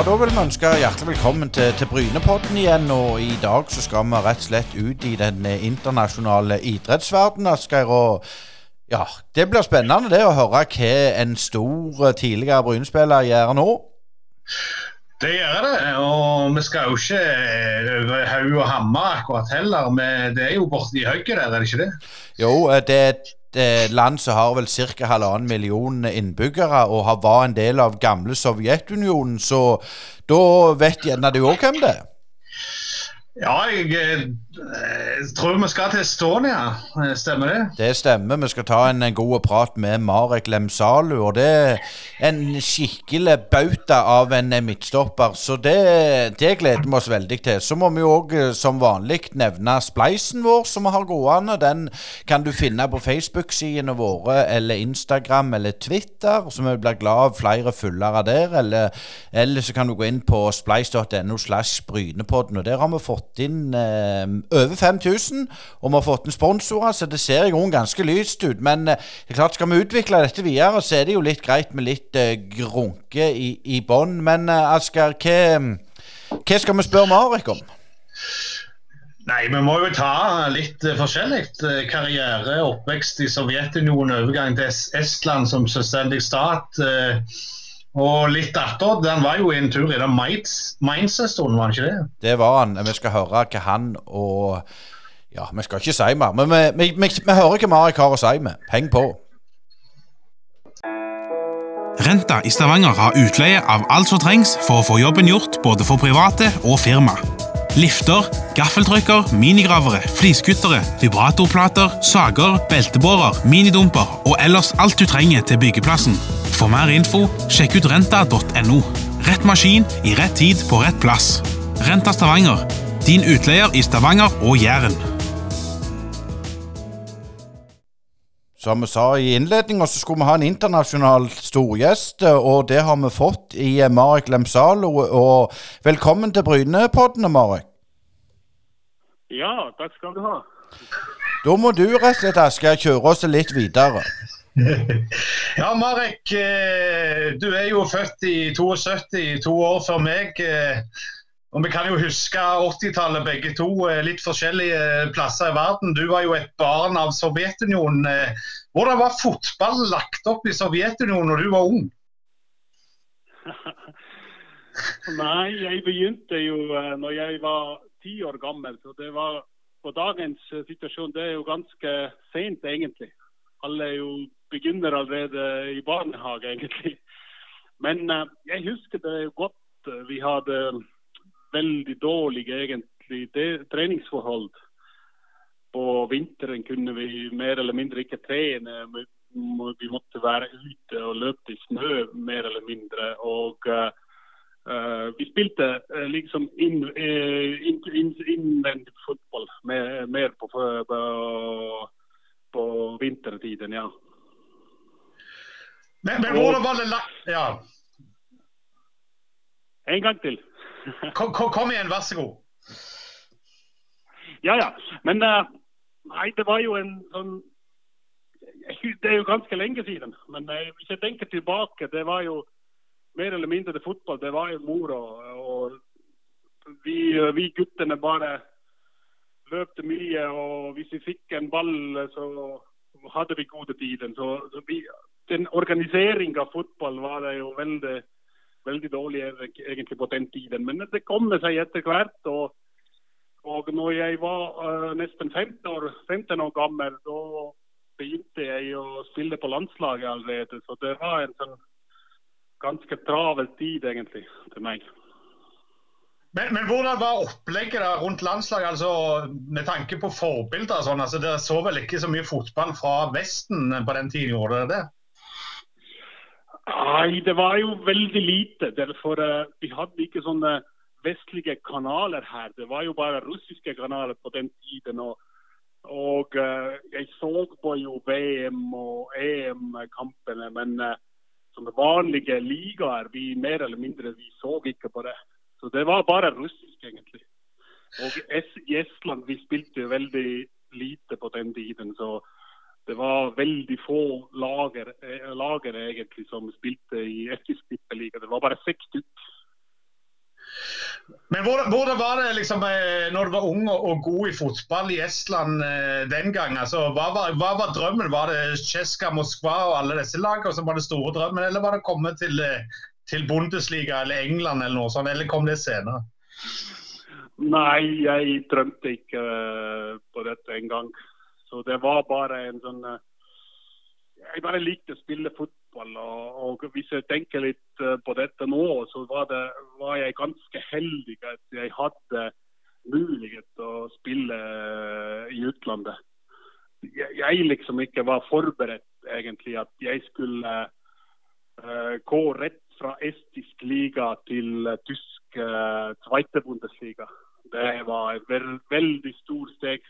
Ja, Da vil vi ønske hjertelig velkommen til, til Brynepodden igjen. og I dag så skal vi rett og slett ut i den eh, internasjonale idrettsverdenen, Asgeir. og ja, Det blir spennende det å høre hva en stor eh, tidligere Bryne-spiller gjør nå. Det gjør det, og vi skal jo ikke eh, over haug og hammer akkurat heller. Men det er jo borti høyre der, er det ikke det? Jo, det er et land som har vel ca. halvannen million innbyggere, og har var en del av gamle Sovjetunionen, så da vet gjerne du òg hvem det er. Ja, jeg, jeg, eh, tror vi skal til Estonia. Eh, stemmer det? Det stemmer. Vi skal ta en, en god prat med Marek Lemsalu. Og det er en skikkelig bauta av en midtstopper, så det, det gleder vi oss veldig til. Så må vi òg som vanlig nevne spleisen vår som vi har gående. Den kan du finne på Facebook-sidene våre eller Instagram eller Twitter, så vi blir glad av flere følgere der. Eller, eller så kan du gå inn på spleis.no slash Brynepodden, og der har vi fått fått inn eh, over 5000, og vi har fått inn sponsorer, så det ser i grunnen ganske lyst ut. Men eh, det er klart, skal vi utvikle dette videre, så er det jo litt greit med litt eh, grunke i, i bånn. Men eh, Asker, hva, hva skal vi spørre Marek om? Nei, vi må jo ta litt uh, forskjellig. Uh, karriere, oppvekst i Sovjetunionen, overgang til Estland som selvstendig stat. Og litt etter, den var jo en tur i den Mainz-stolen, var han ikke det? Det var han. Vi skal høre hva han og Ja, vi skal ikke si mer, men vi, vi, vi, vi hører hva Marek har å si med. Heng på. Renta i Stavanger har utleie av alt som trengs for å få jobben gjort både for private og firma. Lifter, gaffeltrykker, minigravere, fliskuttere, vibratorplater, sager, beltebårer, minidumper og ellers alt du trenger til byggeplassen. For mer info, sjekk ut renta.no. Rett maskin i rett tid på rett plass. Renta Stavanger, din utleier i Stavanger og Jæren. Som vi sa i innledninga, så skulle vi ha en internasjonal storgjest, og det har vi fått i Marek Lemsalo. Og velkommen til Brynepoddene, Marek. Ja, takk skal du ha. Da må du rett og slett, kjøre oss litt videre. ja, Marek. eh, Du er jo født i 72, to år før meg. Eh, Og vi kan jo huske 80-tallet begge to. eh, Litt forskjellige plasser i verden. Du var jo et barn av Sovjetunionen. eh. Hvordan var fotball lagt opp i Sovjetunionen når du var ung? Nei, jeg begynte jo eh, når jeg var ti år gammel. Så det var på dagens eh, situasjon det er jo ganske sent, egentlig. Alle jo begynner allerede i barnehage, egentlig. Men jeg husker det godt. Vi hadde veldig dårlige egentlig treningsforhold. På vinteren kunne vi mer eller mindre ikke trene. Vi, måtte være ute og løpe i snø mer eller mindre. Og uh, uh, vi spilte liksom innvendig inn, inn, inn fotball mer, mer på, på, på vintertiden, ja. Men, men hvordan var det la... Ja. En gang til. Kom, kom, kom, igjen, vær så god. Ja, ja. Men uh, nei, det var jo en sånn Det er jo ganske lenge siden. Men uh, hvis jeg tenker tilbake, det var jo mer eller mindre det fotball. Det var jo mor Og, vi, uh, vi guttene bare løpte mye. Og hvis vi fikk en ball, så hadde vi gode tider. Så, så vi, den organiseringa av fotball var det jo veldig, veldig dårlig egentlig på den tiden. Men det kom seg etter hvert. Og, og når jeg var uh, nesten 15 år, 15 år gammel, da begynte jeg å spille på landslaget allerede. Så det var en sånn ganske travel tid egentlig til meg. Men, men, hvordan var opplegget rundt landslaget, altså, med tanke på forbilder? Sånn, altså, Dere så vel ikke så mye fotball fra Vesten på den tiden, gjorde dere det? Nei, det var jo veldig lite. Derfor uh, Vi hadde ikke sånne vestlige kanaler her. Det var jo bare russiske kanaler på den tiden. Og, og uh, jeg så på jo VM og EM-kampene, men uh, som vanlige ligaer, vi mer eller mindre vi så ikke på det. Så det var bare russisk, egentlig. Og i Estland vi spilte veldig lite på den tiden. så det var veldig få lager, lager egentlig som spilte i Eskils tippeliga. Det var bare seks stykker. Men hvordan, hvordan, var det liksom, eh, når du var ung og god i fotball i Estland eh, den gang? Altså, hva, var, hva, var, drømmen? Var det Tsjeska, Moskva og alle disse lagene som var det store drømmen, eller var det å komme til, eh, til Bundesliga eller England eller noe sånt, eller kom det senere? Nei, jeg drømte ikke på dette engang. Så det var bare en sånn Jeg bare likte å spille fotball. Og, og, Hvis jeg tenker litt eh, på dette nå, så var, det, var jeg ganske heldig at jeg hadde mulighet til å spille eh, i utlandet. Jeg, jeg liksom ikke var forberedt egentlig at jeg skulle uh, gå rett fra estisk liga til uh, tysk uh, zweite. Det var et veld, veldig stor steg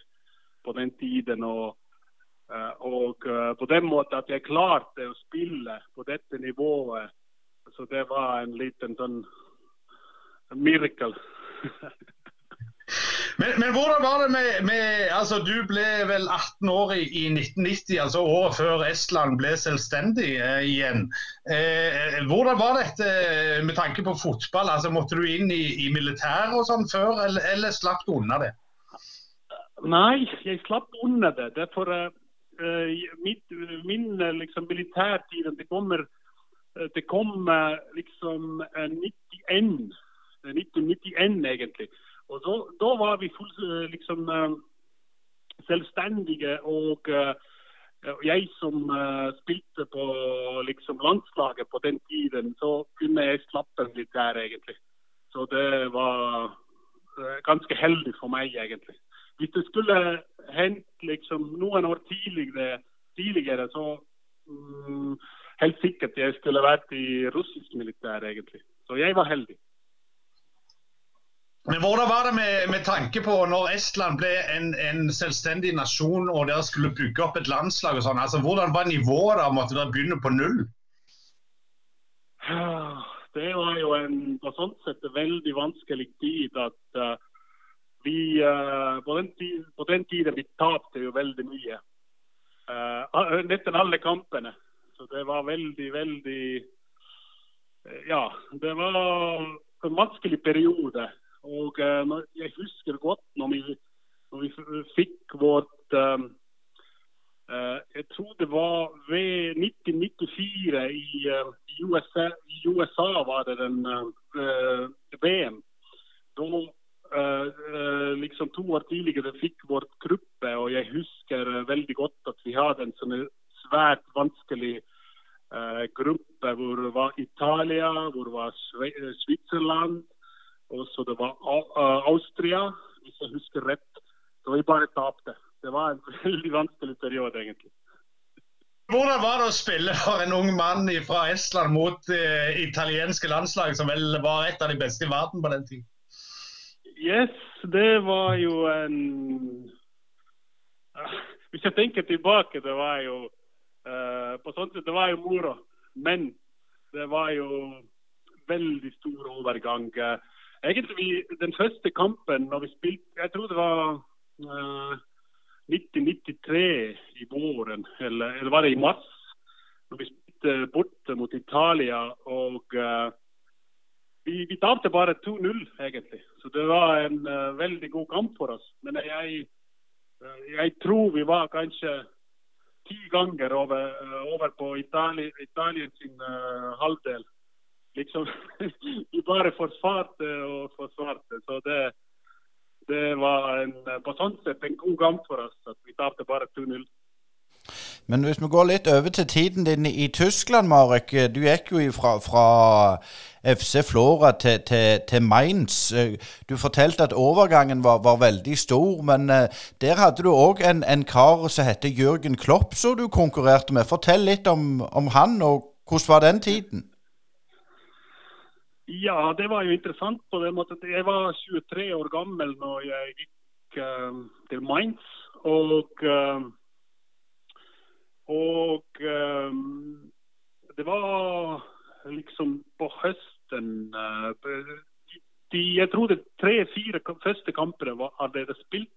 på den tiden. og Eh, og eh, på den måten at jeg klarte å spille på dette nivået. Så det var en liten sånn mirakel. men, men, hvordan var det med, med, altså Du ble vel 18 år i, i 1990, altså året før Estland ble selvstendig eh, igjen. Eh, hvordan var dette med tanke på fotball? Altså Måtte du inn i, i militæret og sånn før, eller, eller slapp du unna det? Nei, jeg slapp unna det. Derfor, uh, Eh, mitt, min eh, liksom, militærtid det kommer eh, det kom liksom 91, 1991 egentlig. Og Da var vi full, liksom selvstendige. og jeg som spilte på liksom, landslaget på den tiden, så kunne jeg slappe litt der, egentlig. Så det var ganske heldig for meg, egentlig. Hvis det skulle hendt liksom noen år tidligere, tidligere så mm, helt sikkert jeg skulle vært i russisk militær, egentlig. Så jeg var heldig. Men Hvordan var det med, med tanke på når Estland ble en, en, selvstendig nasjon og dere skulle bygge opp et landslag? og sånn, altså Hvordan var nivået da? Måtte dere begynne på null? Det var jo en på sånn sett veldig vanskelig tid at uh, vi, uh, på, den tiden, på, den tiden vi tapte jo veldig mye. Uh, nesten alle kampene. Så det var veldig, veldig Ja, det var en vanskelig periode. Og jeg husker godt når vi, når vi fikk vårt Jeg tror det var ved 1994 i, i, USA, i USA var det den VM. Da Uh, uh, liksom To år tidligere fikk vår gruppe, og jeg husker uh, veldig godt at vi hadde en sånn svært vanskelig gruppe hvor det var Italia, hvor det var Sveitserland, og så det var Austria, hvis jeg husker rett. Så vi bare tapte. Det var en veldig vanskelig periode, egentlig. Hvordan var for en ung mann fra Estland mot det italienske landslag, som vel var et av de beste i verden på den tiden? Yes, det var jo en Hvis jeg tenker tilbake, det var jo uh, På sånn sett, det var jo moro. Men det var jo veldig stor overgang. Egentlig den første kampen når vi spilte Jeg tror det var uh, 1993 i våren, eller, eller var det i mars? Når vi spilte borte mot Italia. og uh, vi, vi tapte bare 2-0, egentlig. Så det var en uh, veldig god kamp for oss. Men jeg, uh, jeg tror vi var kanskje ti ganger over, over på Itali, Italien sin halvdel. Liksom, vi bare forsvarte og forsvarte. Så det, det var en, på sånn sett en god kamp for oss at vi tapte bare 2-0. Men hvis vi går litt over til tiden din i Tyskland, Marek. Du gikk jo fra, fra FC Flora til, til, til, Mainz. Du fortalte at overgangen var, var veldig stor, men uh, der hadde du òg en, en, kar som heter Jørgen Klopp, som du konkurrerte med. Fortell litt om, om han, og hvordan var den tiden? Ja, det var jo interessant på den måten. Jeg var 23 år gammel når jeg gikk uh, til Mainz. Og uh, og um, det var liksom på høsten uh, de, Jeg tror det tre-fire første kampene var, det spilt.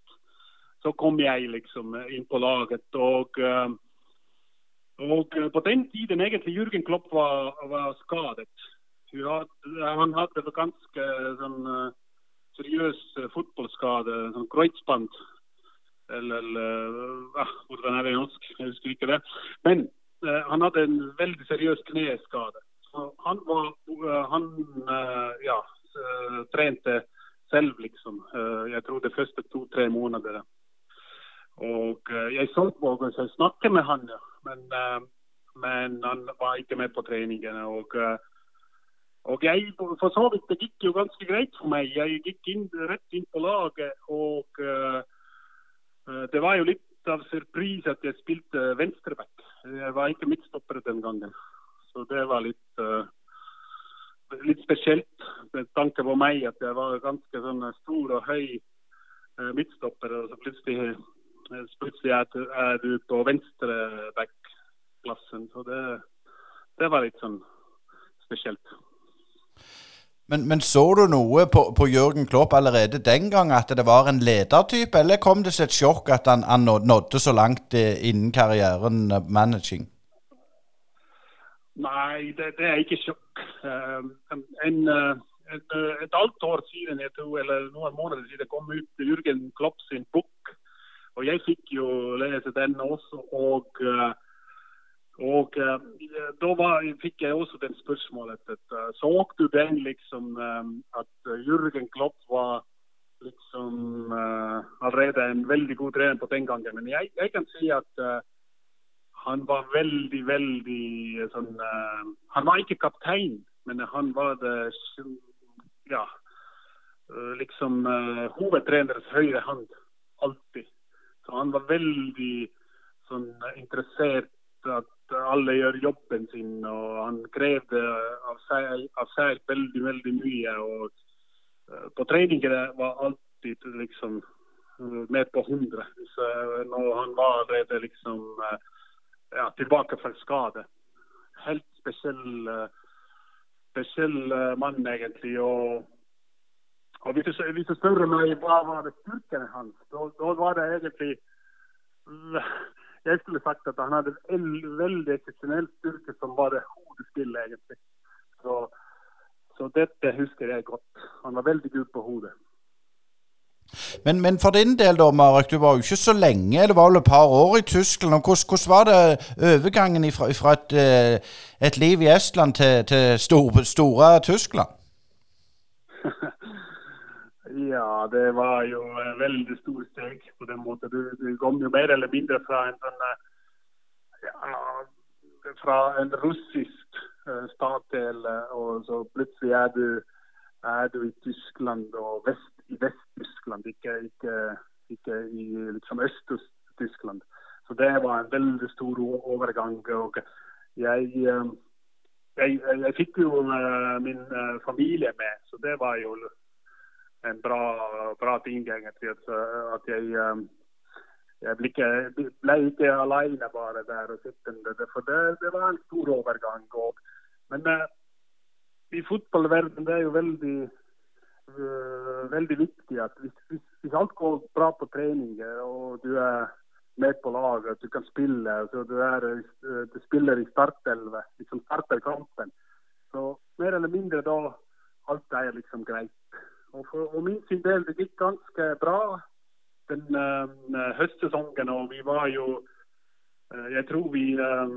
Så kom jeg liksom inn på laget. Og, Um, og på den tiden egentlig Jürgen Klopp var, var skadet. Han hadde ganske sånn seriøs fotballskade, sånn kreuzband. Eller, eller hvordan er det norsk? Jeg husker ikke det. Men han hadde en veldig seriøs kneskade. Så han var Han ja, trente selv, liksom. Jeg tror de første to-tre månedene. Og jeg så på og jeg snakket med han, men men han var ikke med på treningene. Og, eh, og jeg, for så vidt, det gikk jo ganske greit for meg. Jeg gikk inn, rett inn på laget. Og uh, det var jo litt av surprise at jeg spilte venstreback. Jeg var ikke midtstopper den gangen. Så det var litt, uh, litt spesielt med tanke på meg at jeg var ganske sånn stor og høy uh, midtstopper. Og så plutselig, plutselig er du på venstreback klassen. Så det, det var litt sånn spesielt. Men, men, så du noe på, på, Jørgen Klopp allerede den gang, at det var en ledertype, eller kom det som et sjokk at han, han, nådde så langt innen karrieren managing? Nei, det, det er ikke sjokk. Uh, en, en, et, et halvt år siden, jeg tror, eller noen måneder siden, kom ut Jørgen Klopp sin bok. Og jeg fikk jo lese den også. og og uh, Da var, fikk jeg også den spørsmålet at uh, så du den liksom um, at Jürgen Klopp var liksom uh, allerede en veldig god trener på den gangen. Men jeg, jeg kan si at han var veldig, veldig sånn Han var ikke kaptein, men han var det ja, liksom hovedtrenerens høyre hand. Alltid. Så han var veldig sånn interessert at alle gjør jobben sin. og Han krevde av seg, av seg veldig, veldig mye. og uh, På treningene var alltid liksom uh, med på 100. Så, uh, når han var allerede liksom ja, tilbake fra skade. Helt spesiell, spesiell mann, egentlig. og og hvis du, hvis du spør meg hva var det styrkene hans, da, da var det egentlig jeg skulle sagt at han hadde en veldig eksepsjonell styrke som var det hodespill, egentlig. Så, så, dette husker jeg godt. Han var veldig god på hodet. Men, men, for din del, da, Marek, du var jo ikke så lenge, det var vel et par år i Tyskland. Hvordan, hvordan var det overgangen fra, fra et, eh, et, liv i Estland til, til store, store Tyskland? Ja, det var jo en veldig stor steg på den måten. Du, du kom jo mer eller mindre fra en sånn eh, ja, fra en russisk uh, eh, og så plutselig er du, er du i Tyskland og vest, i Vest-Tyskland, ikke, ikke, ikke, i liksom Øst-Tyskland. Så det var en veldig stor overgang. og jeg, jeg, jeg fikk jo min familie med, så det var jo en bra, bra ting, egentlig. At, at jeg, um, jeg ble ikke, ble ikke alene bare der og sittende. For det, det var en stor overgang. Og, men uh, i fotballverdenen det er jo veldig uh, veldig viktig at hvis, hvis, hvis, alt går bra på trening og du er med på laget, du kan spille, så du, er, du spiller i startelve, liksom starter kampen, så mer eller mindre da alt er liksom greit. Og for og min sin del det gikk ganske bra den uh, høstsesongen. Og vi var jo uh, Jeg tror vi, uh,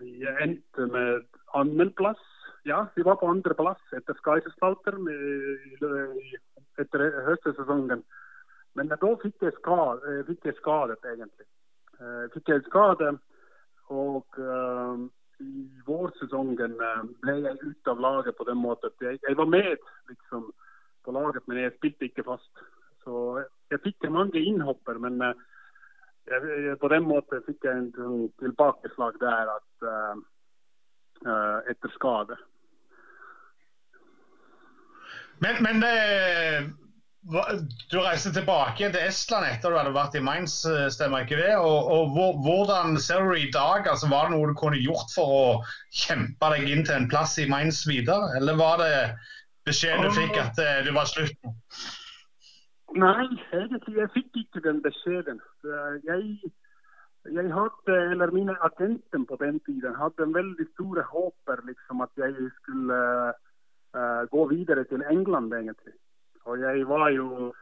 vi endte med annenplass. Ja, vi var på andreplass etter Skaisestalter etter høstsesongen. Men da fikk jeg, skade, fikk jeg skadet, egentlig. Fikk jeg skade, og i vårsesongen ble jeg ute av laget på den måten. Jeg, jeg var med, liksom på laget, men jeg spilte ikke fast. Så jeg fikk mange innhopper, men eh, jeg, på den måten fikk jeg en sånn tilbakeslag der at uh, etter skade. Men, men du reiste tilbake til Estland etter du hadde vært i Mainz, stemmer ikke det? Og, og Hvordan ser du i dag? Altså, var det noe du kunne gjort for å kjempe deg inn til en plass i Mainz videre? Eller var det beskjeden du fikk at uh, du var slutten? Nei, egentlig jeg fikk ikke den beskjeden. Jeg, jeg hadde, eller Mine agenter på den tiden hadde en veldig store håper liksom, at jeg skulle uh, gå videre til England, egentlig. Og jeg var jo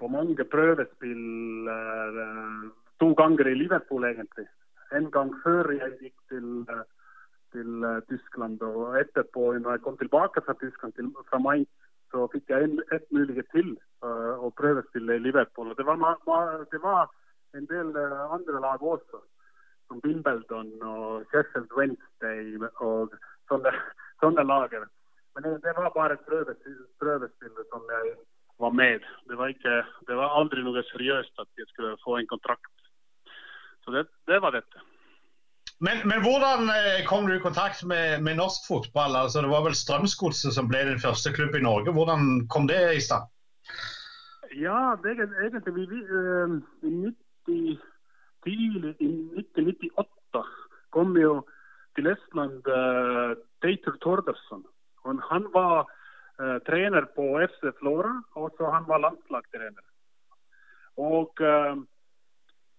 på mange prøvespill uh, to ganger i Liverpool, egentlig. En gang før jeg gikk til, uh, til Tyskland, og etterpå, når jeg kom tilbake fra Tyskland, til, fra mai, så fikk jeg en, et mulighet til å prøvespille i Liverpool. Det var, det var en del andre lag også som Wimbledon og Sheffield Wednesday og sånne, sånne lager. Men det, det var bare et prøvespill som jeg var med. Det var, ikke, det var aldri noe seriøst at jeg skulle få en kontrakt. Så det, det var dette. Men, men, hvordan eh, kom du i kontakt med, med, norsk fotball? Altså, det var vel Strømsgodset som ble din første klubb i Norge. Hvordan kom det i stand? Ja, det er egentlig vi, uh, i 90 tidlig i 1998 kom jo til Estland uh, Teitur Tordersson. Og han var uh, trener på FC Flora, og så han var landslagstrener. Og, uh,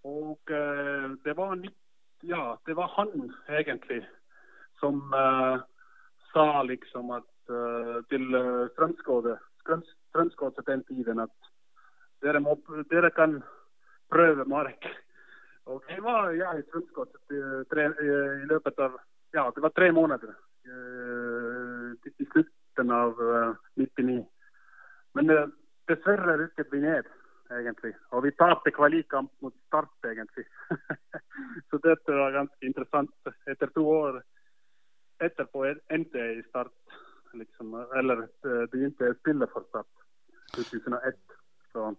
og det, var, ja, det var han egentlig som sa liksom at til Strømsgodset Strømsgodset den tiden at dere, må, dere kan prøve mark. og jeg var ja, i Strømsgodset i løpet av ja, det var tre måneder uh, i slutten av uh, 99. Men uh, dessverre rykket vi ned, egentlig. Og vi tapte kvalikkamp mot Start, egentlig. Så dette var ganske interessant. Etter to år etterpå endte jeg i Start. Liksom, eller begynte jeg å spille for Start 2001. Så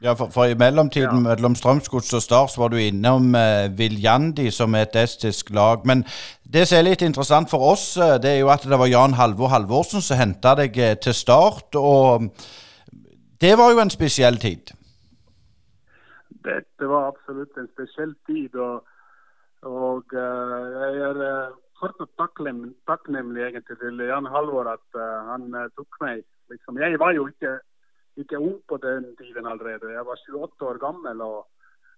ja, for, for i mellomtiden ja. mellom Strømsgods og Stars var du innom eh, Viljandi, som er et estisk lag. Men det som er litt interessant for oss, eh, det er jo at det var Jan Halvor Halvorsen som henta deg eh, til Start. Og det var jo en spesiell tid? Dette var absolutt en spesiell tid. Og, og uh, jeg er uh, fortsatt takknemlig egentlig til Jan Halvor at uh, han tok meg. Liksom, jeg var jo ikke ikke ung på den tiden allerede. Jeg var 28 år gammel. og,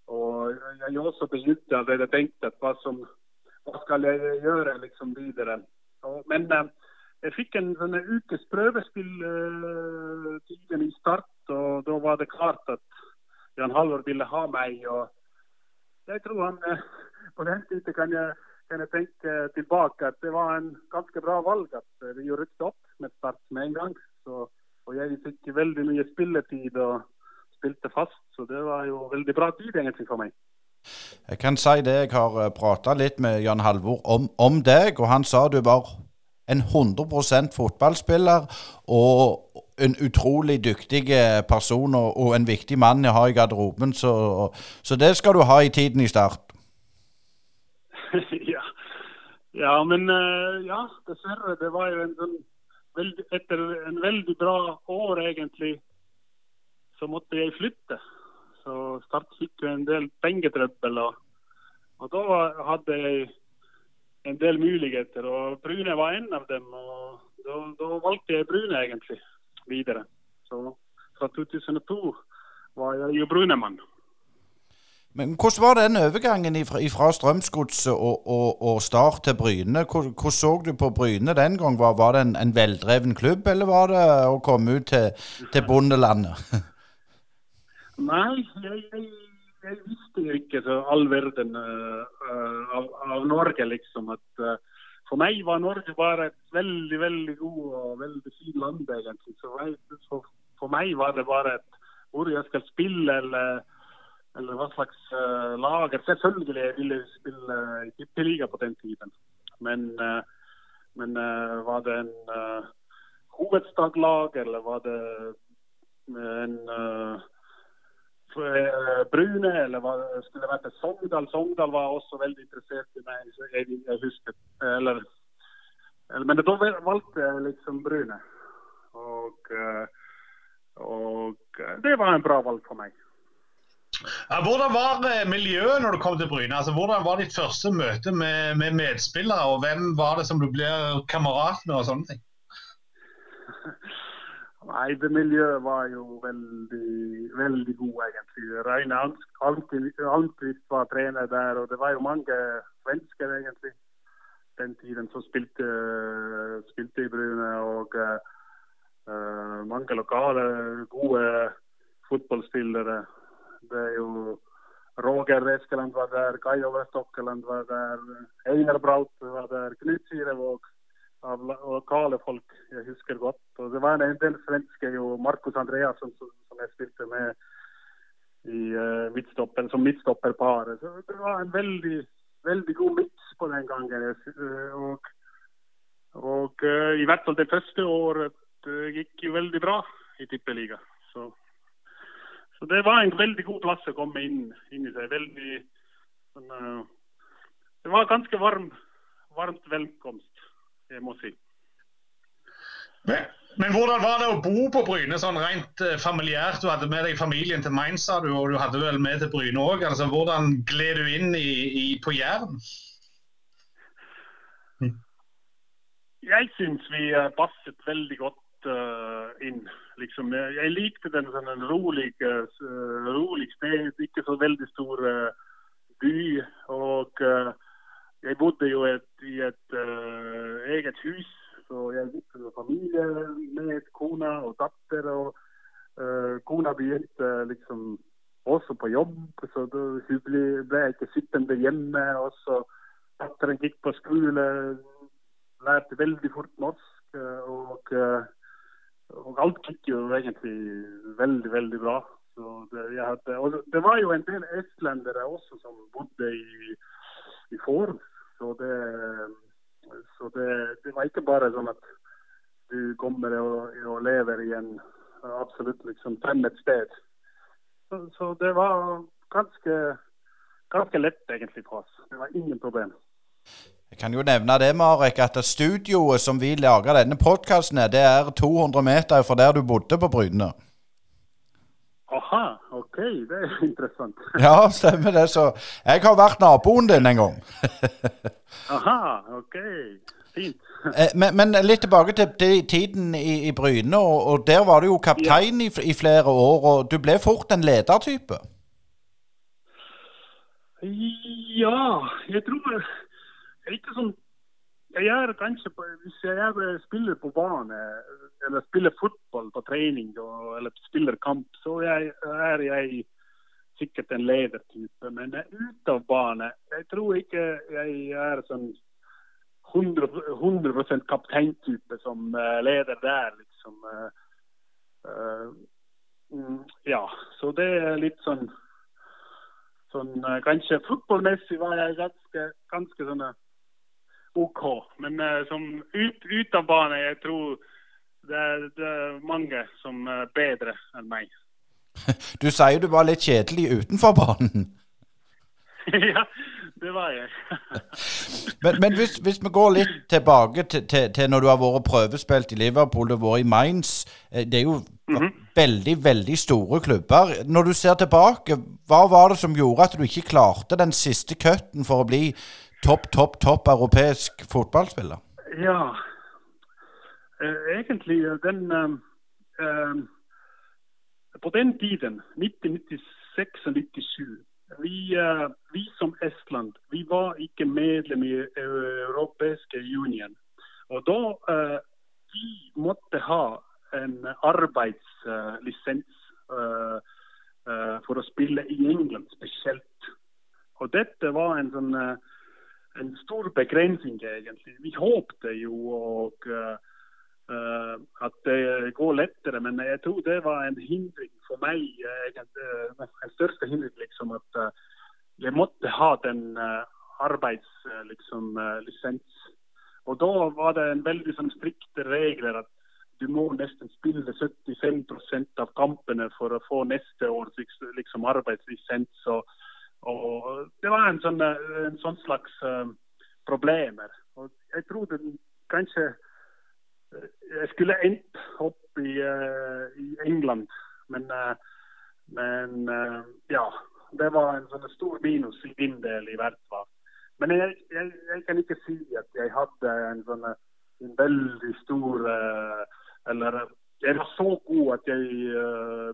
og jeg også begynte allerede å tenke hva, som, hva skal jeg gjøre liksom videre. Og, men eh, jeg fikk en sånn ukes prøvespill uh, tiden i start, og da var det klart at Jan Halvor ville ha meg. og jeg tror han uh, På den tiden kan jeg, kan jeg tenke tilbake at det var en ganske bra valg at vi rykket opp med Start med en gang. Så og jeg fikk veldig mye spilletid og spilte fast, så det var jo veldig bra tid egentlig for meg. Jeg kan si det, jeg har eh, prata litt med Jan Halvor om, om, deg, og han sa du var en 100% fotballspiller og en utrolig dyktig eh, person og, og en viktig mann jeg har i garderoben. Så, så, det skal du ha i tiden i start. ja. ja, men eh, ja, dessverre. Det var jo en sånn etter en veldig bra år, egentlig, så måtte jeg flytte. Så Start fikk jo en del pengetrøbbel. Og, og da hadde jeg en del muligheter, og Brune var en av dem. og Da, da valgte jeg Brune egentlig videre. Så fra 2002 var jeg jo Brunemann. Men hvordan var den overgangen fra Strømsgodset og, og, og, Start til Bryne? Hvordan så du på Bryne den gang? Var, var det en, en, veldreven klubb, eller var det å komme ut til, til bondelandet? Nei, jeg, jeg, jag visste ju inte så all världen äh, äh av, av, Norge liksom. Att, äh, för mig var Norge bara ett väldigt, väldigt god och väldigt fint land egentligen. Så för, mig, så för mig var det bara ett, hur jag ska spela eller, eller vad slags äh, lag. Självklart ville jag spela i tippeliga på den tiden. Men, äh, men äh, var det en äh, huvudstadslag eller var det en äh, Brune, eller var, skulle det vært Sogndal? Sogndal var også veldig interessert i meg, jeg, jeg husker. Eller, eller, men da valgte jeg liksom Brune. Og, og det var en bra valg for meg. Ja, hvordan var eh, miljøet når du kom til Bryne? Altså, hvordan var ditt første møte med, med, medspillere, og hvem var det som du ble kamerat med og sånne ting? Nei, det miljøet var jo veldig, veldig god, egentlig. Reine Almqvist var trener der, og det var jo mange svensker, egentlig, den tiden som spilte, spilte i Bryne. Og uh, mange lokale, gode fotballspillere. Det er jo Roger Eskeland var der, Kai Ove Stokkeland var der, Einar Braut var der, Knut Sirevåg av lokale folk jeg husker godt. Og det var en del svenske, jo Marcus Andreasson, som, som jeg spilte med i uh, midtstopper, som midtstopperpar. Så det var en veldig, veldig god miks på den gangen. Eh, og, og uh, i hvert fall det første året det gikk jo veldig bra i tippeliga. Så, så, det var en veldig god plass å komme inn, inn i seg. Veldig sånn, uh, Det var ganske varm, varmt velkomst, jeg må si. Men, men, hvordan var det å bo på Bryne sånn rent uh, familiært? Du hadde med deg familien til Mainz, du, og du hadde vel med til Bryne òg. Altså, hvordan gled du inn i, i, på Jæren? Hm. Jeg syns vi passet veldig godt uh, inn. Liksom, jeg, jeg likte den sånn rolig, uh, rolig sted, ikke så veldig stor by. Og jeg bodde jo et, i et eget hus så jeg gikk med familie med kona og datter. og uh, Kona begynte liksom også på jobb, så da ble, jeg ikke sittende hjemme. og så Datteren gikk på skole, lærte veldig fort norsk. Og, og alt gikk jo egentlig veldig, veldig bra. Det, hadde, det var jo en del estlendere også som bodde i, i Form. Det, så det, det, var ikke bare sånn at du kommer og, og lever i en absolutt liksom fremmed sted. Så, så, det var ganske, ganske lett egentlig for oss. Det var ingen problem. Jeg kan jo nevne det, Marek, at studioet som vi lager denne podkasten det er 200 meter fra der du bodde på Bryne. Aha, OK. Det er interessant. ja, stemmer det. Så jeg har vært naboen din en gang. Aha, OK. Fint. Eh, men, men, litt tilbake til, tiden i, i Bryne, og, og, der var du jo kaptein ja. i, i, flere år. og Du ble fort en ledertype? Ja, jeg tror er ikke sånn Jeg gjør kanskje Hvis jeg spiller på bane, eller spiller fotball på trening, og, eller spiller kamp, så jeg, er jeg sikkert en ledertype. Men ut av bane Jeg tror ikke jeg er sånn 100, 100% kapteintype som uh, leder der, liksom. Uh, uh, ja, så det er litt sånn Sånn kanskje fotballmessig var jeg ganske, ganske sånn OK. Men som ut, ut av bane, jeg tror det er, det er mange som er bedre enn meg. Du sier du var litt kjedelig utenfor banen. ja, det var jeg. men, men hvis, hvis, vi går litt tilbake til, til, til, når du har vært prøvespilt i Liverpool, du har vært i Mainz. Eh, det er jo mm -hmm. veldig, veldig store klubber. Når du ser tilbake, hva var det som gjorde at du ikke klarte den siste cutten for å bli topp, topp, topp europeisk fotballspiller? Ja, uh, egentlig den uh, uh, på den tiden, 1996 og 97, vi, vi, som Estland vi var ikke medlem i Europeiske union. Og da uh, vi måtte ha en arbeidslisens uh, for å spille i England spesielt. Og dette var en, sånn, en stor begrensning, egentlig. Vi håpte jo og Uh, at det går lettere. Men jeg tror det var en hindring for meg. Uh, en største hindring liksom at uh, jeg måtte ha den arbeidslisens. Liksom, og da var det en veldig sånn, strikte regler at du må nesten spille 75 av kampene for å få neste års liksom, arbeidslisens. Og, og, det var en sånn, en sånn slags problemer. Og jeg tror det kanskje jeg skulle endt opp i, uh, i England, men, uh, men uh, ja. Det var en sånn stor minus i min del i hvert fall. Men jeg, jeg, jeg, kan ikke si at jeg hadde en sånn en veldig stor Eller jeg var så god at jeg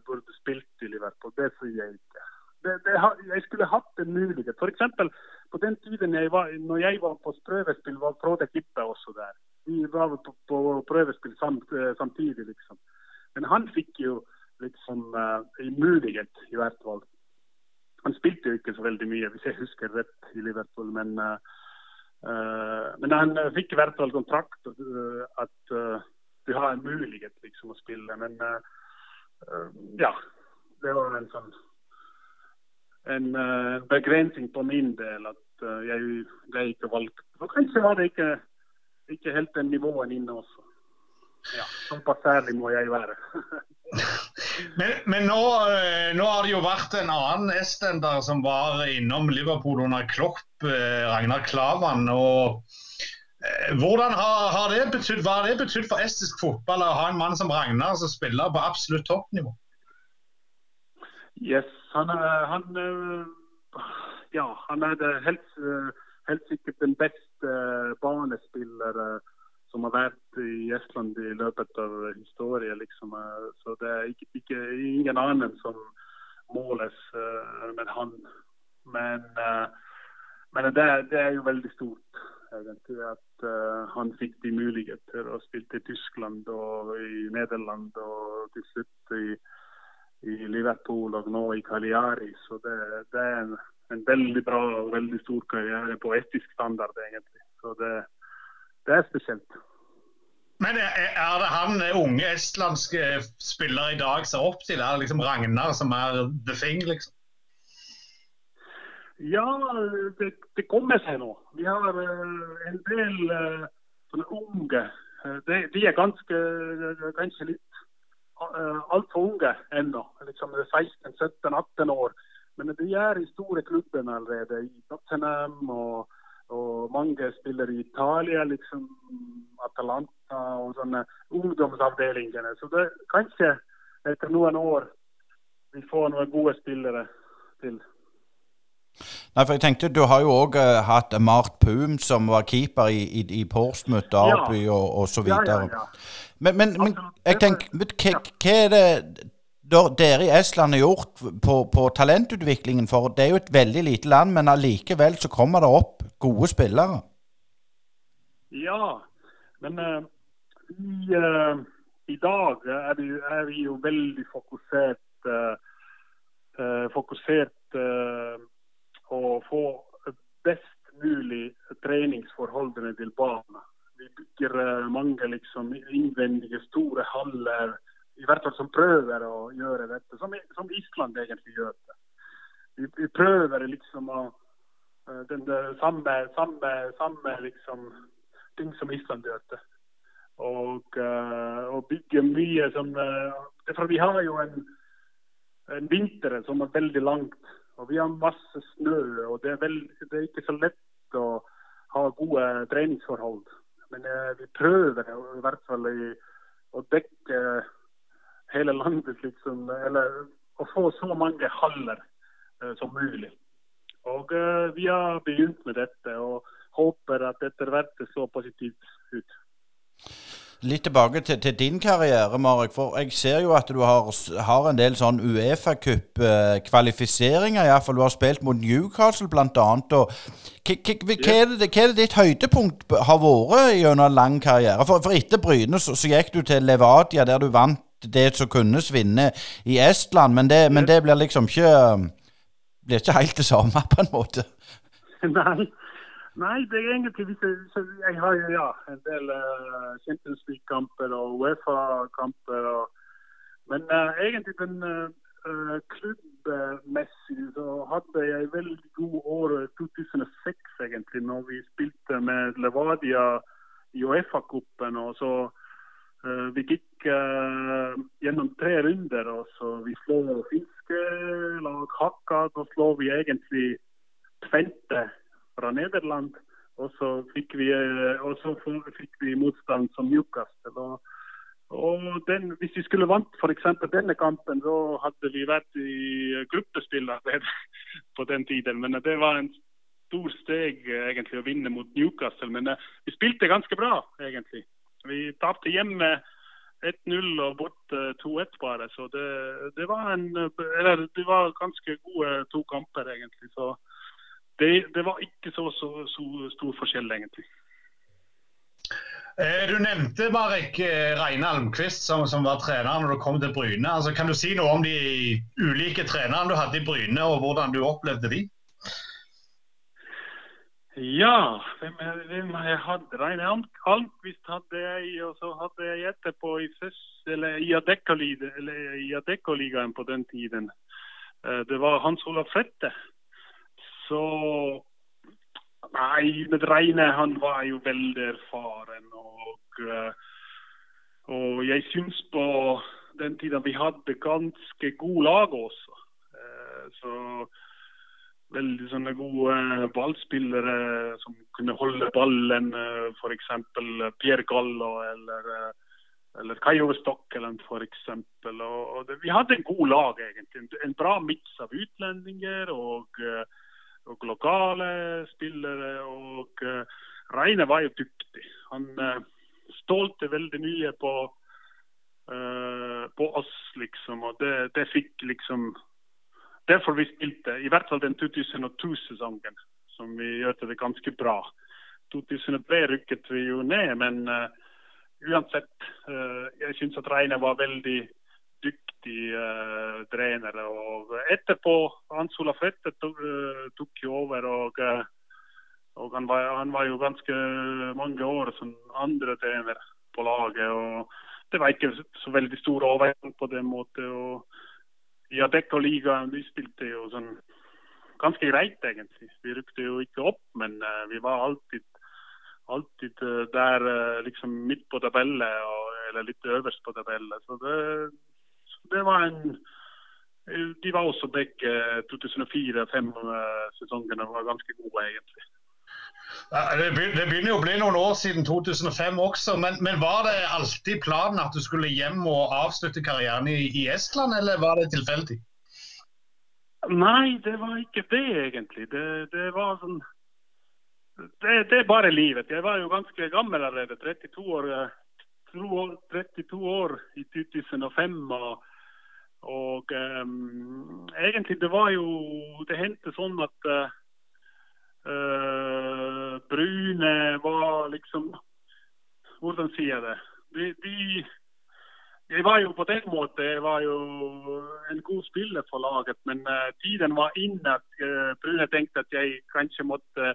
burde spilt i Liverpool. Det sier jeg ikke. Det, det, jeg skulle hatt en mulighet. F.eks. på den tiden jeg var, når jeg var på prøvespill, var Frode Kippe også der. Vi var på, på prøvespill samt, samtidig, liksom. Men han fikk jo liksom uh, en mulighet, i hvert fall. Han spilte jo ikke så veldig mye, hvis jeg husker rett, i Liverpool. Men, uh, uh, men han fikk i hvert fall kontrakt at du har en mulighet liksom å spille. Men ja, det var en sånn en begrensning på min del at jeg ble ikke valgt. Og kanskje var det ikke, ikke helt den nivåen inne også. Ja, Såpass ærlig må jeg være. men, men nå, eh, nå, har det jo vært en annen estender som var innom Liverpool under Klopp, eh, Ragnar Klavan. og eh, hvordan har, har, det betydd, Hva har det betydd for estisk fotball å ha en mann som Ragnar som spiller på absolutt toppnivå? Yes, han han, ja, han er helt, helt sikkert den beste banespiller som har vært i Estland i løpet av historien. Liksom. Så det er ikke, ikke, ingen annen som måles med han. Men, men det, det, er jo veldig stort egentlig, at han fikk de muligheter og spilte i Tyskland og i Nederland og til slutt i, i Liverpool og nå i Cagliari. Så det, det er en, en, veldig bra og veldig stor karriere på etisk standard, egentlig. Så det, det er spesielt. Men er det han unge estlandske spillere i dag ser opp til? Er det liksom Ragnar som er the thing, liksom? Ja, det, det kommer seg nå. Vi har uh, en del uh, sånne unge. De, de, er ganske kanskje litt altfor unge ennå. Liksom 16-17-18 år. Men de er i store klubbene allerede. I Tottenham og og mange spiller i Italia, liksom Atalanta og sånne ungdomsavdelingene. Så det, kanskje etter noen år vi får noen gode spillere til. Nei, for jeg tenkte Du har jo òg uh, hatt Mart Pum, som var keeper i, i, i Porsmouth, Derby ja. og, osv. så videre. Ja, ja, men, men, men jeg tenker, hva er det dere i Estland har gjort på, på, talentutviklingen? For det er jo et veldig lite land, men allikevel så kommer det opp gode spillere. Ja, men uh, i, uh, i, dag er vi, er vi, jo veldig fokusert uh, fokusert å få best mulig treningsforholdene til barna. Bygger mange liksom, innvendige, store haller i hvert fall som prøver å gjøre dette, som, som Island egentlig gjør det. Vi, vi prøver liksom å uh, den samme, samme, samme liksom, ting som Island gjør det. Og, og bygge mye som For vi har jo en, en vinter som er veldig langt. Og vi har masse snø, og det er, veld, det er ikke så lett å ha gode treningsforhold. Men vi prøver i hvert fall i, å dekke hele landet, liksom. Eller å få så mange haller uh, som mulig. Og vi har begynt med dette og håper at etter hvert det så positivt ut. Litt tilbake til, til, din karriere, Marek. For jeg ser jo at du har, har en del sånn Uefa-cup-kvalifiseringer. Eh, iallfall du har spilt mot Newcastle, blant annet. Og, hva, er det, hva er det ditt høydepunkt har vært gjennom en lang karriere? For, for etter Bryne så, så, gikk du til Levadia, der du vant det som kunne svinne i Estland, men det, men det blir liksom ikke blir ikke helt det samme, på en måte. Nei. Nei, det er egentlig Jeg har jo ja, en del uh, Champions League-kamper og Uefa-kamper. Men uh, egentlig den uh, klubbmessig så hadde jeg veldig god år 2006, egentlig, når vi spilte med Levadia i Uefa-cupen. og så Uh, vi gikk gjennom tre runder. og så Vi slo finske lag Hakkad, og slo vi egentlig Tvente fra Nederland. Og så fikk vi, uh, og så fikk vi motstand som Newcastle. Og, og den, hvis vi skulle vant f.eks. denne kampen, så hadde vi vært i gruppespill på den tiden. Men det var en stor steg egentlig å vinne mot Newcastle. Men vi spilte ganske bra, egentlig. Vi tapte hjemme 1-0 og borte 2-1 bare. Så det, det, var en, eller, det var ganske gode to kamper, egentlig. Så det, det var ikke så, så, så, stor forskjell, egentlig. Eh, du nevnte Marek eh, Reine Almqvist som, som, var trener når du kom til Bryne. Altså, kan du si noe om de ulike trenerne du hadde i Bryne, og hvordan du opplevde de? Ja, hvem, hvem jeg hadde? Reine Almqvist hadde jeg, og så hadde jeg etterpå i, i Adeccoligaen på den tiden. Eh, det var Hans Olav Flette. Så Nei, med Reine han var jo veldig erfaren. Og, eh, og jeg syns på den tiden vi hadde ganske god lag også. Eh, så veldig sånne gode eh, ballspillere som kunne holde ballen. F.eks. Pierre Gallo eller, eller Kai Ove Stokkeland f.eks. Vi hadde en god lag, egentlig. En bra miks av utlendinger og, og, lokale spillere. og Reine var jo dyktig. Han stolte veldig mye på, på oss, liksom. Og det, det fikk liksom derfor vi spilte, i hvert fall den 2002-sesongen, som vi gjør det ganske bra. 2003 rykket vi jo ned, men uansett. Jeg syns at Reine var veldig dyktig uh, trener. Og etterpå, Hans Olaf Rette tok, tok jo over. og, og han, var, han, var, jo ganske mange år som andre trener på laget. og Det var ikke så veldig stor overgang på den måten. og i Adecco-ligaen vi spilte jo sånn ganske greit, egentlig. Vi rykte jo ikke opp, men uh, vi var alltid, alltid uh, der uh, liksom midt på tabellen, eller litt øverst på tabellen. Så det, det var en De var også begge 2004-2005-sesongene var ganske gode, egentlig. Det begynner jo å bli noen år siden 2005 også, men, men, var det alltid planen at du skulle hjem og avslutte karrieren i, i Estland, eller var det tilfeldig? Nei, det var ikke det egentlig. Det, det var sånn det, det, er bare livet. Jeg var jo ganske gammel allerede. 32 år, 32 år i 2005. og, og um, egentlig det var jo Det hendte sånn at uh, Uh, Brune var liksom Hvordan sier jeg det? De, de, jeg var jo på den måten jeg var jo en god spiller for laget, men uh, tiden var inne at uh, Brune tenkte at jeg kanskje måtte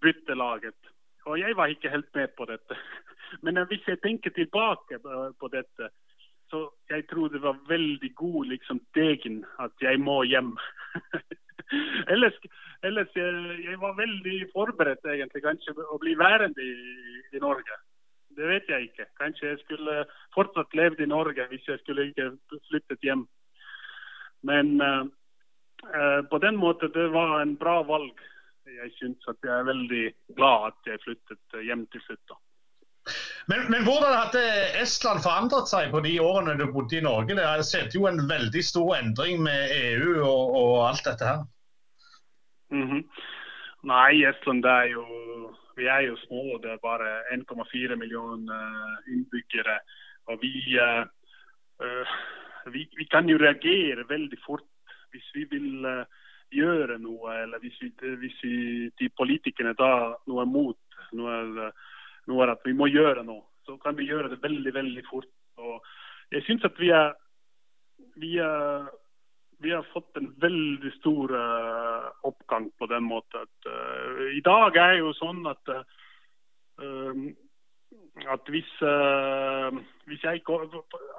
bytte laget. Og jeg var ikke helt med på dette. Men hvis jeg tenker tilbake på dette, så jeg tror det var veldig god liksom, degen at jeg må hjem. ellers, ellers jeg, jeg, var veldig forberedt egentlig kanskje å bli værende i, i, Norge. Det vet jeg ikke. Kanskje jeg skulle fortsatt levd i Norge hvis jeg skulle ikke flyttet hjem. Men uh, uh, på den måten det var en bra valg. Jeg syns at jeg er veldig glad at jeg flyttet hjem til slutt. Men, men, hvordan hadde Estland forandret seg på de årene du bodde i Norge? Det har sett jo en veldig stor endring med EU og, og alt dette her. Mm -hmm. Nei, Estland er jo Vi er jo små. Det er bare 1,4 millioner eh, innbyggere. Og vi, uh, vi, vi, kan jo reagere veldig fort hvis vi vil uh, gjøre noe, eller hvis, vi, hvis vi, de politikerne tar noe mot noe, noe at vi må gjøre noe, så kan vi gjøre det veldig, veldig fort. Og jeg syns at vi er, vi er vi har fått en veldig stor uh, oppgang på den måten. At, uh, I dag er det jo sånn at, uh, at hvis, hvis, jeg,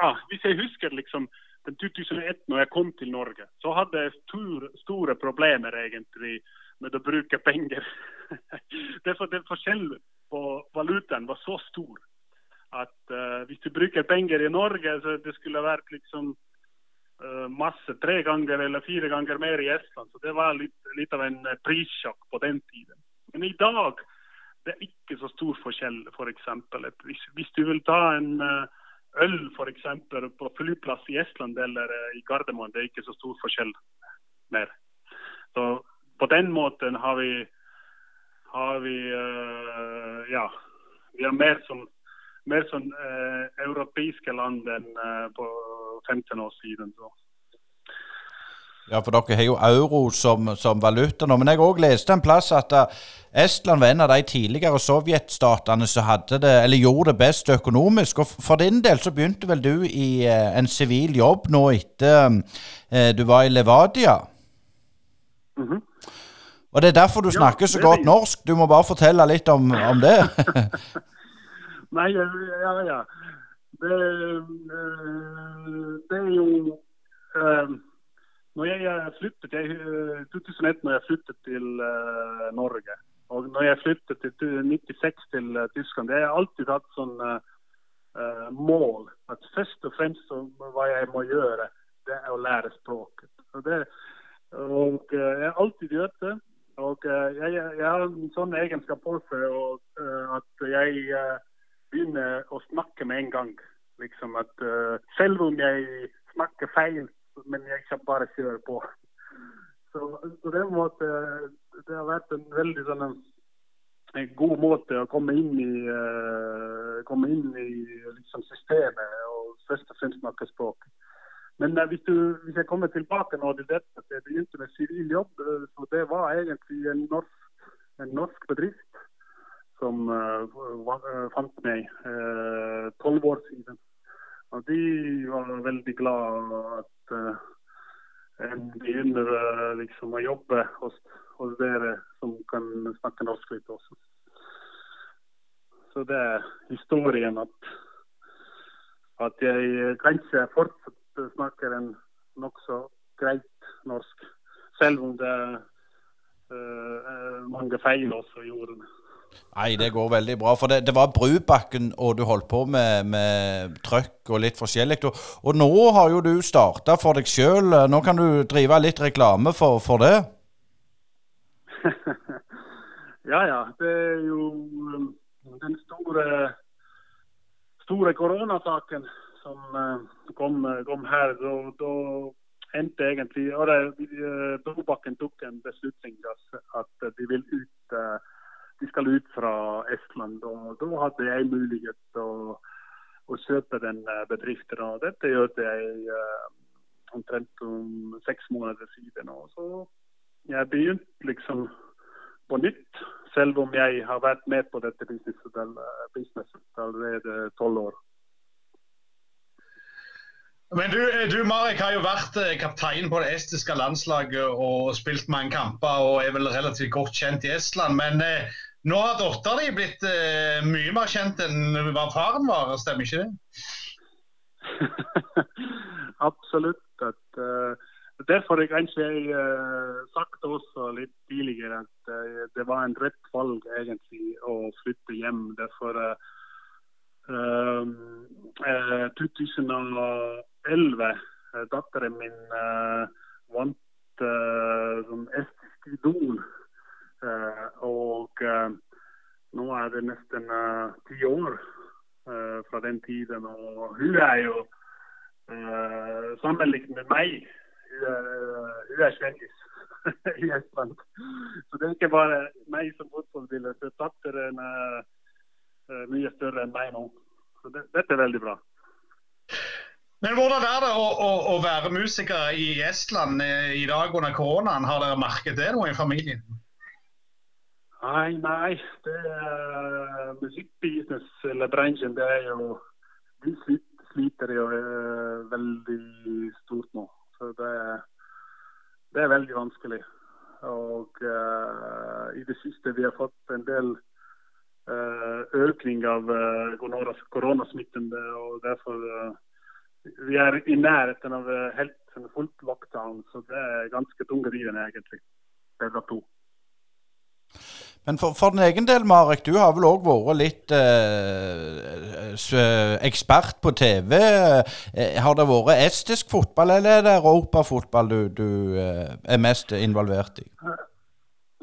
ah, hvis jeg husker liksom den 2001 når jeg kom til Norge, så hadde jeg stor, store problemer egentlig med å bruke penger. det er forskjellen på valutaen var så stor at hvis du bruker penger i Norge, så det skulle vært liksom uh, masse, tre ganger eller fire ganger mer i Estland. Så det var litt, litt av en eh, prissjokk på den tiden. Men i dag det er ikke så stor forskjell, f.eks. Hvis, hvis du vil ta en uh, øl for eksempel, på flyplass i Estland eller i Gardermoen, det er ikke så stor forskjell mer. Så på den måten har vi, har vi uh, ja, vi er mer som, mer som uh, europeiske land enn uh, på 15 år siden. Så. Ja, for dere har jo euro som, som valuta nå. Men jeg òg leste en plass at uh, Estland var en av de tidligere sovjetstatene som hadde det, eller gjorde det best økonomisk. Og for din del så begynte vel du i en sivil jobb nå etter du var i Levadia? Mm -hmm. Og det er derfor du ja, snakker så godt norsk. Du må bare fortelle litt om, om det. Nei, ja, ja. Det, det er jo når jeg flyttet i 2001 når jeg flyttet til uh, Norge, og når jeg flyttet til 1996 til uh, Tyskland, det har jeg alltid hatt sånn uh, mål at først og fremst så, hva jeg må gjøre, det er å lære språket. Og, det, og jeg har alltid gjort det. Og jeg, jeg, har en sånn egenskap på seg at jeg begynner å snakke med en gang. Liksom at Selv om jeg snakker feil, men jeg kan bare kjøre på. Så på den måten det har vært en veldig sånn en god måte å komme inn i, komme inn i liksom, systemet og først og fremst snakke språk. Men uh, hvis, du, hvis, jeg kommer tilbake nå til dette, at jeg begynte med sivil jobb, uh, så det var egentlig en norsk, en norsk bedrift som fant meg tolv år siden. Og de var veldig glad at en begynner liksom å jobbe hos, hos, dere som kan snakke norsk litt også. Så det er historien at, at jeg kanskje fortsatt snakker en nokså greit norsk. Selv om det er uh, mange feil også i ordene. Nei, det går veldig bra. For det, det var Brubakken, og du holdt på med, med trøkk og litt forskjellig. Og, og, nå har jo du starta for deg sjøl. Nå kan du drive litt reklame for, for det? ja, ja. Det er jo um, den store, store koronasaken som uh, kom, kom her. Da, endte egentlig uh, Brobakken tok en beslutning at de vil ut de skal ut fra Estland. og Da hadde jeg mulighet til å, å kjøpe den eh, bedriften. og Dette gjorde jeg uh, omtrent om seks måneder siden. Og så jeg begynte liksom på nytt, selv om jeg har vært med på dette businesset eh, allerede tolv år. Men du, du, Marek har jo vært kaptein på det estiske landslaget og spilt mange kamper og er vel relativt godt kjent i Estland. Men eh, nå har dattera di blitt eh, mye mer kjent enn hva faren var, stemmer ikke det? Absolutt. At, uh, derfor har kanskje jeg uh, sagt også litt tidligere at uh, det var en rett valg egentlig å flytte hjem. Derfor uh, 2011, datteren min vant som estisk idol. Eh, og eh, nå er det nesten eh, ti år fra den tiden. Og hun er jo sammenlignet med meg hun er, kjendis. Så det er ikke bare meg som fotballspiller. Datteren er mye større enn meg nå. Så det, dette er veldig bra. Men hvordan er det å, å, å være musiker i Estland i dag under koronaen? Har dere merket det noe i familien? Nei, nei. Det er musikkbusiness eller bransjen, det er jo De sliter jo uh, veldig stort nå. Så det, det er veldig vanskelig. Og uh, i det siste vi har fått en del uh, økning av koronasmitten. og derfor Vi er i nærheten av helt fullt lockdown, så det er ganske tungrivende, egentlig, begge to. Men for, for, din egen del, Marek, du har vel òg vært litt eh, ekspert på TV. Eh, har det vært estisk fotball, eller er det europafotball du, du eh, er mest involvert i?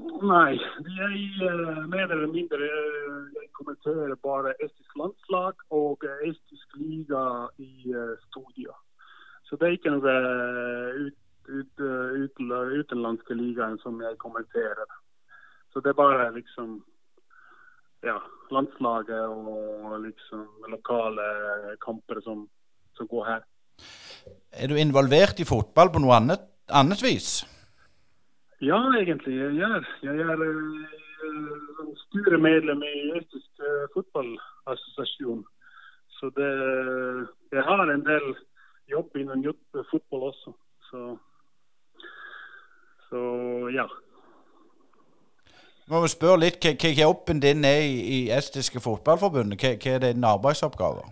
Nei, jeg eh, mer eller mindre jeg kommenterer bare estisk landslag og estisk liga i studio. Så det er ikke noe ut, ut, ut, utenlandske ligaen som jeg kommenterer. Så det er bare liksom ja, landslaget og liksom lokale kamper som, som går her. Er du involvert i fotball på noe annet annet vis? Ja, egentlig. Jeg er, Jeg er uh, styremedlem i Østisk uh, fotballassosiasjon. Så det, jeg har en del jobb innen fotball også. Så, så ja. Vi spørre litt hva jobben din er i, i Estiske Fotballforbundet. Hva, hva er dine arbeidsoppgaver?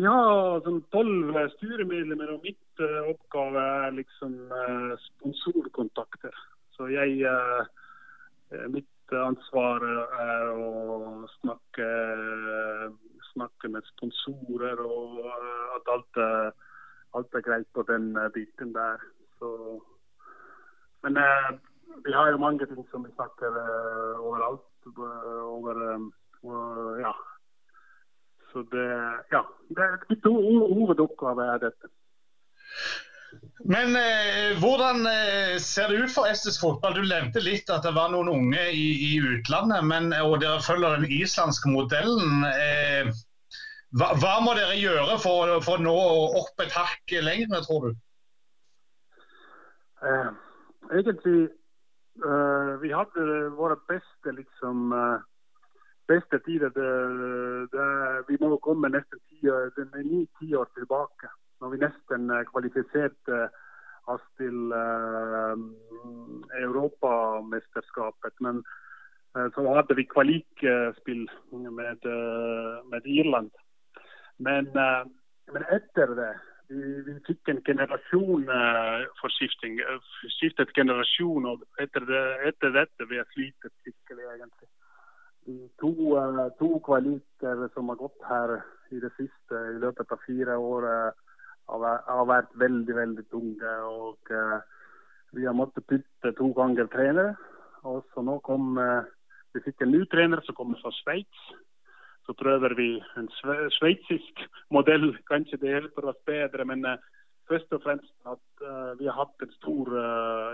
Eh, vi har sånn tolv styremedlemmer, og mitt uh, oppgave er liksom uh, sponsorkontakter. Så jeg uh, Mitt ansvar er å snakke, snakke med sponsorer, og at alt alt er, greit på den biten der. Så, men vi har jo mange ting som vi snakker overalt. Over, ja, så det, ja, det er mitt hovedoppgave er dette. Men eh, hvordan eh, ser det ut for estisk fotball? Du nevnte litt at det var noen unge i, i utlandet, men, og dere følger den islandske modellen. Eh, hva, hva, må dere gjøre for, for å nå opp et hakk lenger, tror du? Eh, egentlig eh, Vi hadde våre beste liksom eh, beste tider Vi må komme nesten ni-ti år tilbake. Når vi nesten eh, kvalifiserte oss til uh, Europamesterskapet. Men uh, så hadde vi kvalikspill med, uh, med Irland. Men, men, etter det vi, vi fikk en generasjon forskifting. Skiftet generasjon. og etter, det, etter dette vi har slitt skikkelig, egentlig to, uh, to kvaliker som har gått her i det siste i løpet av fire år, har, har vært veldig, veldig tunge. og uh, Vi har måttet bytte to ganger trenere. Og så nå kom uh, Vi fikk en ny trener som kommer fra Sveits. Så prøver vi en sveitsisk modell. Kanskje det hjelper oss bedre. men først og fremst at vi har hatt en stor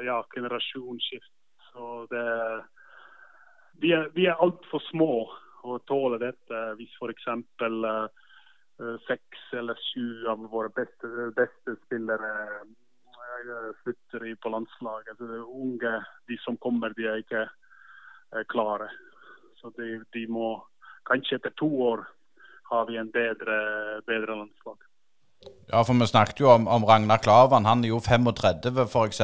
ja, generasjonsskift. Så det vi er, vi er altfor små å tåle dette hvis f.eks. Uh, eh, seks eller sju av våre beste, beste spillere uh, slutter på landslaget. Altså, unge, de som kommer, de er ikke uh, klare. Så de, de, må Kanskje etter to år har vi en bedre, bedre landslag. Ja, for vi snakket jo om, om Ragnar Klavan. Han er jo 35 f.eks.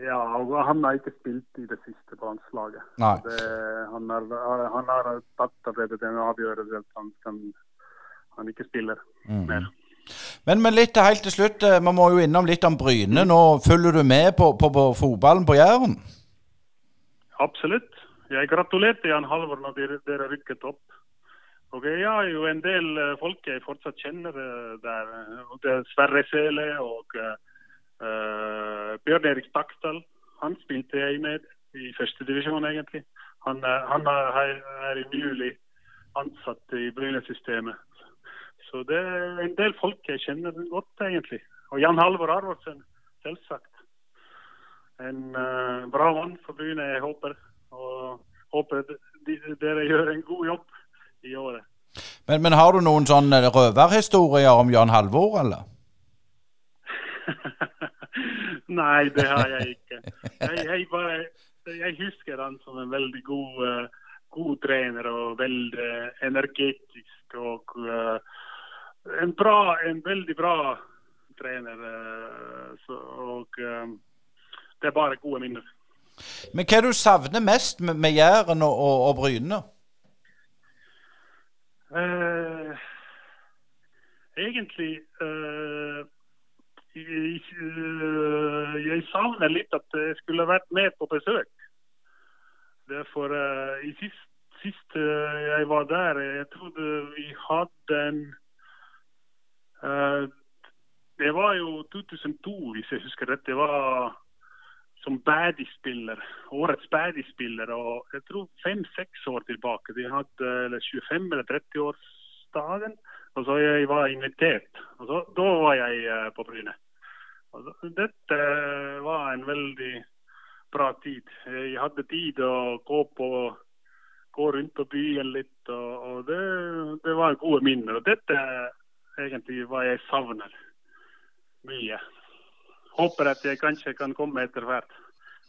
Ja, og han har ikke spilt i det siste på landslaget. Han, har, tatt allerede den avgjørelsen at han, kan, han ikke spiller mm. mer. Men, men, litt helt til slutt, vi eh, må jo innom litt om Bryne. Nå Følger du med på, på, på fotballen på Jæren? Absolutt. Jeg gratulerte Jan Halvor når dere, dere rykket opp. Og Jeg har jo en del eh, folk jeg fortsatt kjenner eh, der. Det er Sverre Sele og Uh, Bjørn Erik Stakdal han spilte jeg med i førstedivisjon, egentlig. Han, uh, han er, er umulig ansatt i Bryne-systemet. Så det er en del folk jeg kjenner godt, egentlig. Og Jan Halvor Arvorsen, selvsagt. En uh, bra mann for Bryne, jeg håper. Og håper de, dere gjør en god jobb i året. Men, men har du noen sånne røverhistorier om Jan Halvor, eller? Nei, det har jeg ikke. Jeg, jeg, bare, jeg husker han som en veldig god, uh, god trener og veldig energetisk. Og uh, en, bra, en veldig bra trener. Uh, så, og det er bare gode minner. Men hva er det du savner mest med, med Jæren og, og, og Bryne? egentlig eh, jeg savner litt at jeg skulle vært med på besøk. Derfor, uh, i sist, sist uh, jeg var der, jeg trodde vi hadde en uh, Det var jo 2002, hvis jeg husker rett. Det var som Badie-spiller. Årets Badie-spiller. Og jeg tror fem-seks år tilbake. De hadde eller 25- eller 30-årsdagen. Og så jeg var invitert. Og så, Da var jeg uh, på Bryne. Altså, dette var en veldig bra tid. Jeg hadde tid å gå på gå rundt på byen litt, og, og det, det, var gode minner. Og dette egentlig hva jeg savner. mye. Håper at jeg kanskje kan komme etter hvert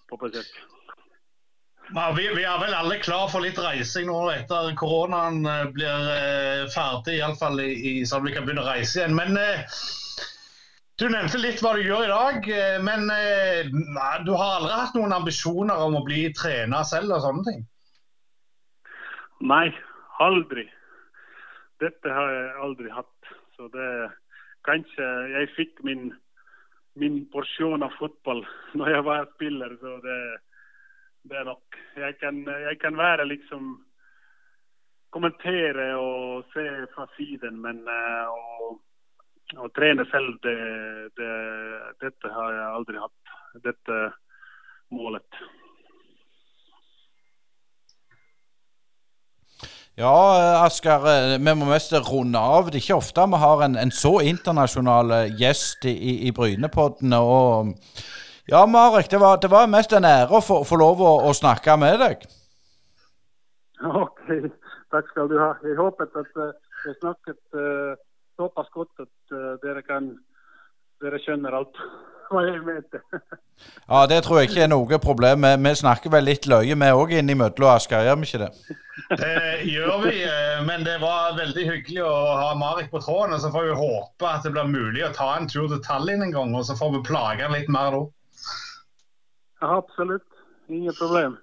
på besøk. Vi, vi, er vel alle klar for litt reising nå etter koronaen eh, blir eh, ferdig, iallfall i, at vi kan begynne å reise igjen. Men eh, du nevnte litt hva du gjør i dag. Eh, men eh, nei, du har aldri hatt noen ambisjoner om å bli trener selv og sånne ting? Nei, aldri. Dette har jeg aldri hatt. Så det Kanskje jeg fikk min, min porsjon av fotball når jeg var spiller. så det det er nok. Jeg kan, jeg kan være liksom Kommentere og se fra siden, men å, å, trene selv, det, det, dette har jeg aldri hatt. Dette målet. Ja, Asker, eh, vi må mest runde av. Det er ikke ofte vi har en, en så internasjonal eh, gjest i, i Brynepodden. og ja, Marek, det var, det var mest en ære å få, få lov å, å, snakke med deg. Ok, takk skal du ha. Jeg håpet at uh, jeg snakket uh, såpass godt at uh, dere kan dere skjønner alt hva jeg mente. ja, det tror jeg ikke er noe problem. Vi, vi snakker vel litt løye vi òg innimellom, Asker, gjør vi ikke det? det gjør vi, men det var veldig hyggelig å ha Marek på tråden. og Så får vi håpe at det blir mulig å ta en tur til Tallinn en gang, og så får vi plage han litt mer da. Absolutt. Ingen problem.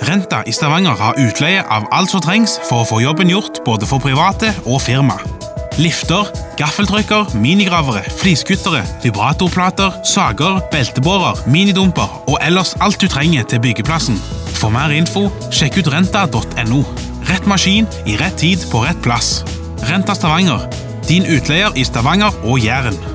Renta i Stavanger har utleie av alt som trengs for å få jobben gjort både for private og firma. Lifter, gaffeltrykker, minigravere, fliskuttere, vibratorplater, sager, beltebårer, minidumper og ellers alt du trenger til byggeplassen. For mer info, sjekk ut renta.no. Rett maskin i rett tid på rett plass. Renta Stavanger, din utleier i Stavanger og Jæren.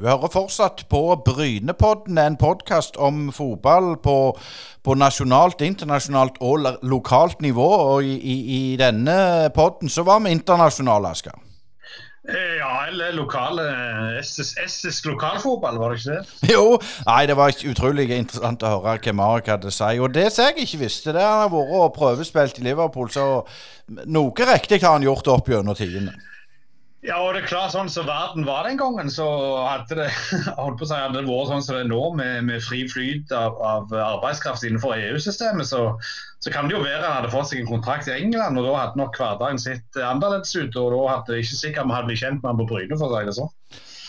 Du hører fortsatt på Brynepodden, en podkast om fotball på, på, nasjonalt, internasjonalt og lokalt nivå. Og i, i, i denne podden så var vi internasjonale, Asker. Eh, ja, eller lokale Estisk lokalfotball, var det ikke det? Jo, nei, det var utrolig interessant å høre hva Marek hadde å si. Og det som jeg ikke visste, det har vært og prøvespilt i Liverpool, så noe riktig har han gjort opp gjennom tidene. Ja, og det er klart sånn som verden var den gangen, så hadde det holdt på å si, hadde det vært sånn som det er nå, med, med fri flyt av, av arbeidskraft innenfor EU-systemet, så, så, kan det jo være han hadde fått seg en kontrakt i England, og da hadde nok hverdagen sett annerledes ut. Og da hadde det ikke sikkert vi hadde blitt kjent med han på Bryne, for å si det sånn.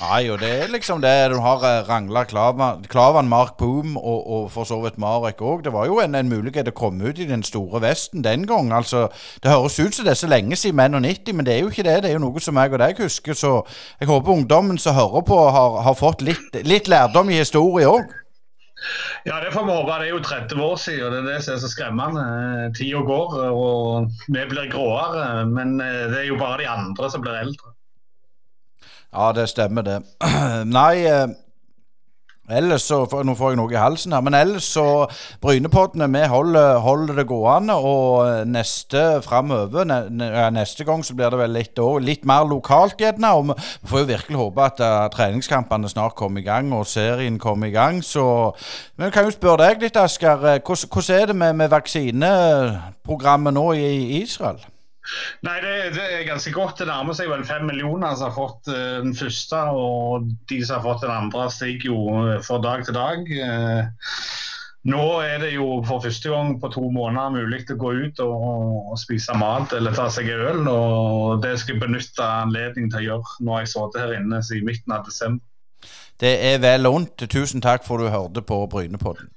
Nei, og det er liksom det du har eh, Rangla Klavan, Mark Boom og, og, for så vidt Marek òg. Det var jo en, en, mulighet å komme ut i den store Vesten den gang. Altså, Det høres ut som det er så lenge siden 91, men det er jo ikke det. Det er jo noe som jeg og deg husker. Så jeg håper ungdommen som hører på, har, har fått litt, litt, lærdom i historie òg. Ja, det får vi håpe. Det er jo 30 år siden, og det er det som er så skremmende. Tida går, og vi blir gråere. Men eh, det er jo bare de andre som blir eldre. Ja, det stemmer, det. Nei eh, Ellers så Nå får jeg noe i halsen her. Men ellers så Brynepoddene, vi holder, holder, det gående. Og neste framover, neste gang så blir det vel litt, litt mer lokalt, gjerne. Og vi får jo virkelig håpe at uh, treningskampene snart kommer i gang, og serien kommer i gang. Så Men jeg kan jo spørre deg litt, Asker. Eh, hvordan er det med, med vaksineprogrammet nå i Israel? Nei, det, det, er ganske godt. Det nærmer seg vel fem millioner som har fått uh, den første. Og de som har fått den andre, stiger jo uh, fra dag til dag. Uh, nå er det jo for første gang på to måneder mulig å gå ut og, og spise mat eller ta seg øl. og Det skal jeg benytte anledningen til å gjøre. når jeg sittet her inne siden midten av desember. Det er vel ondt. Tusen takk for at du hørte på Brynepodden.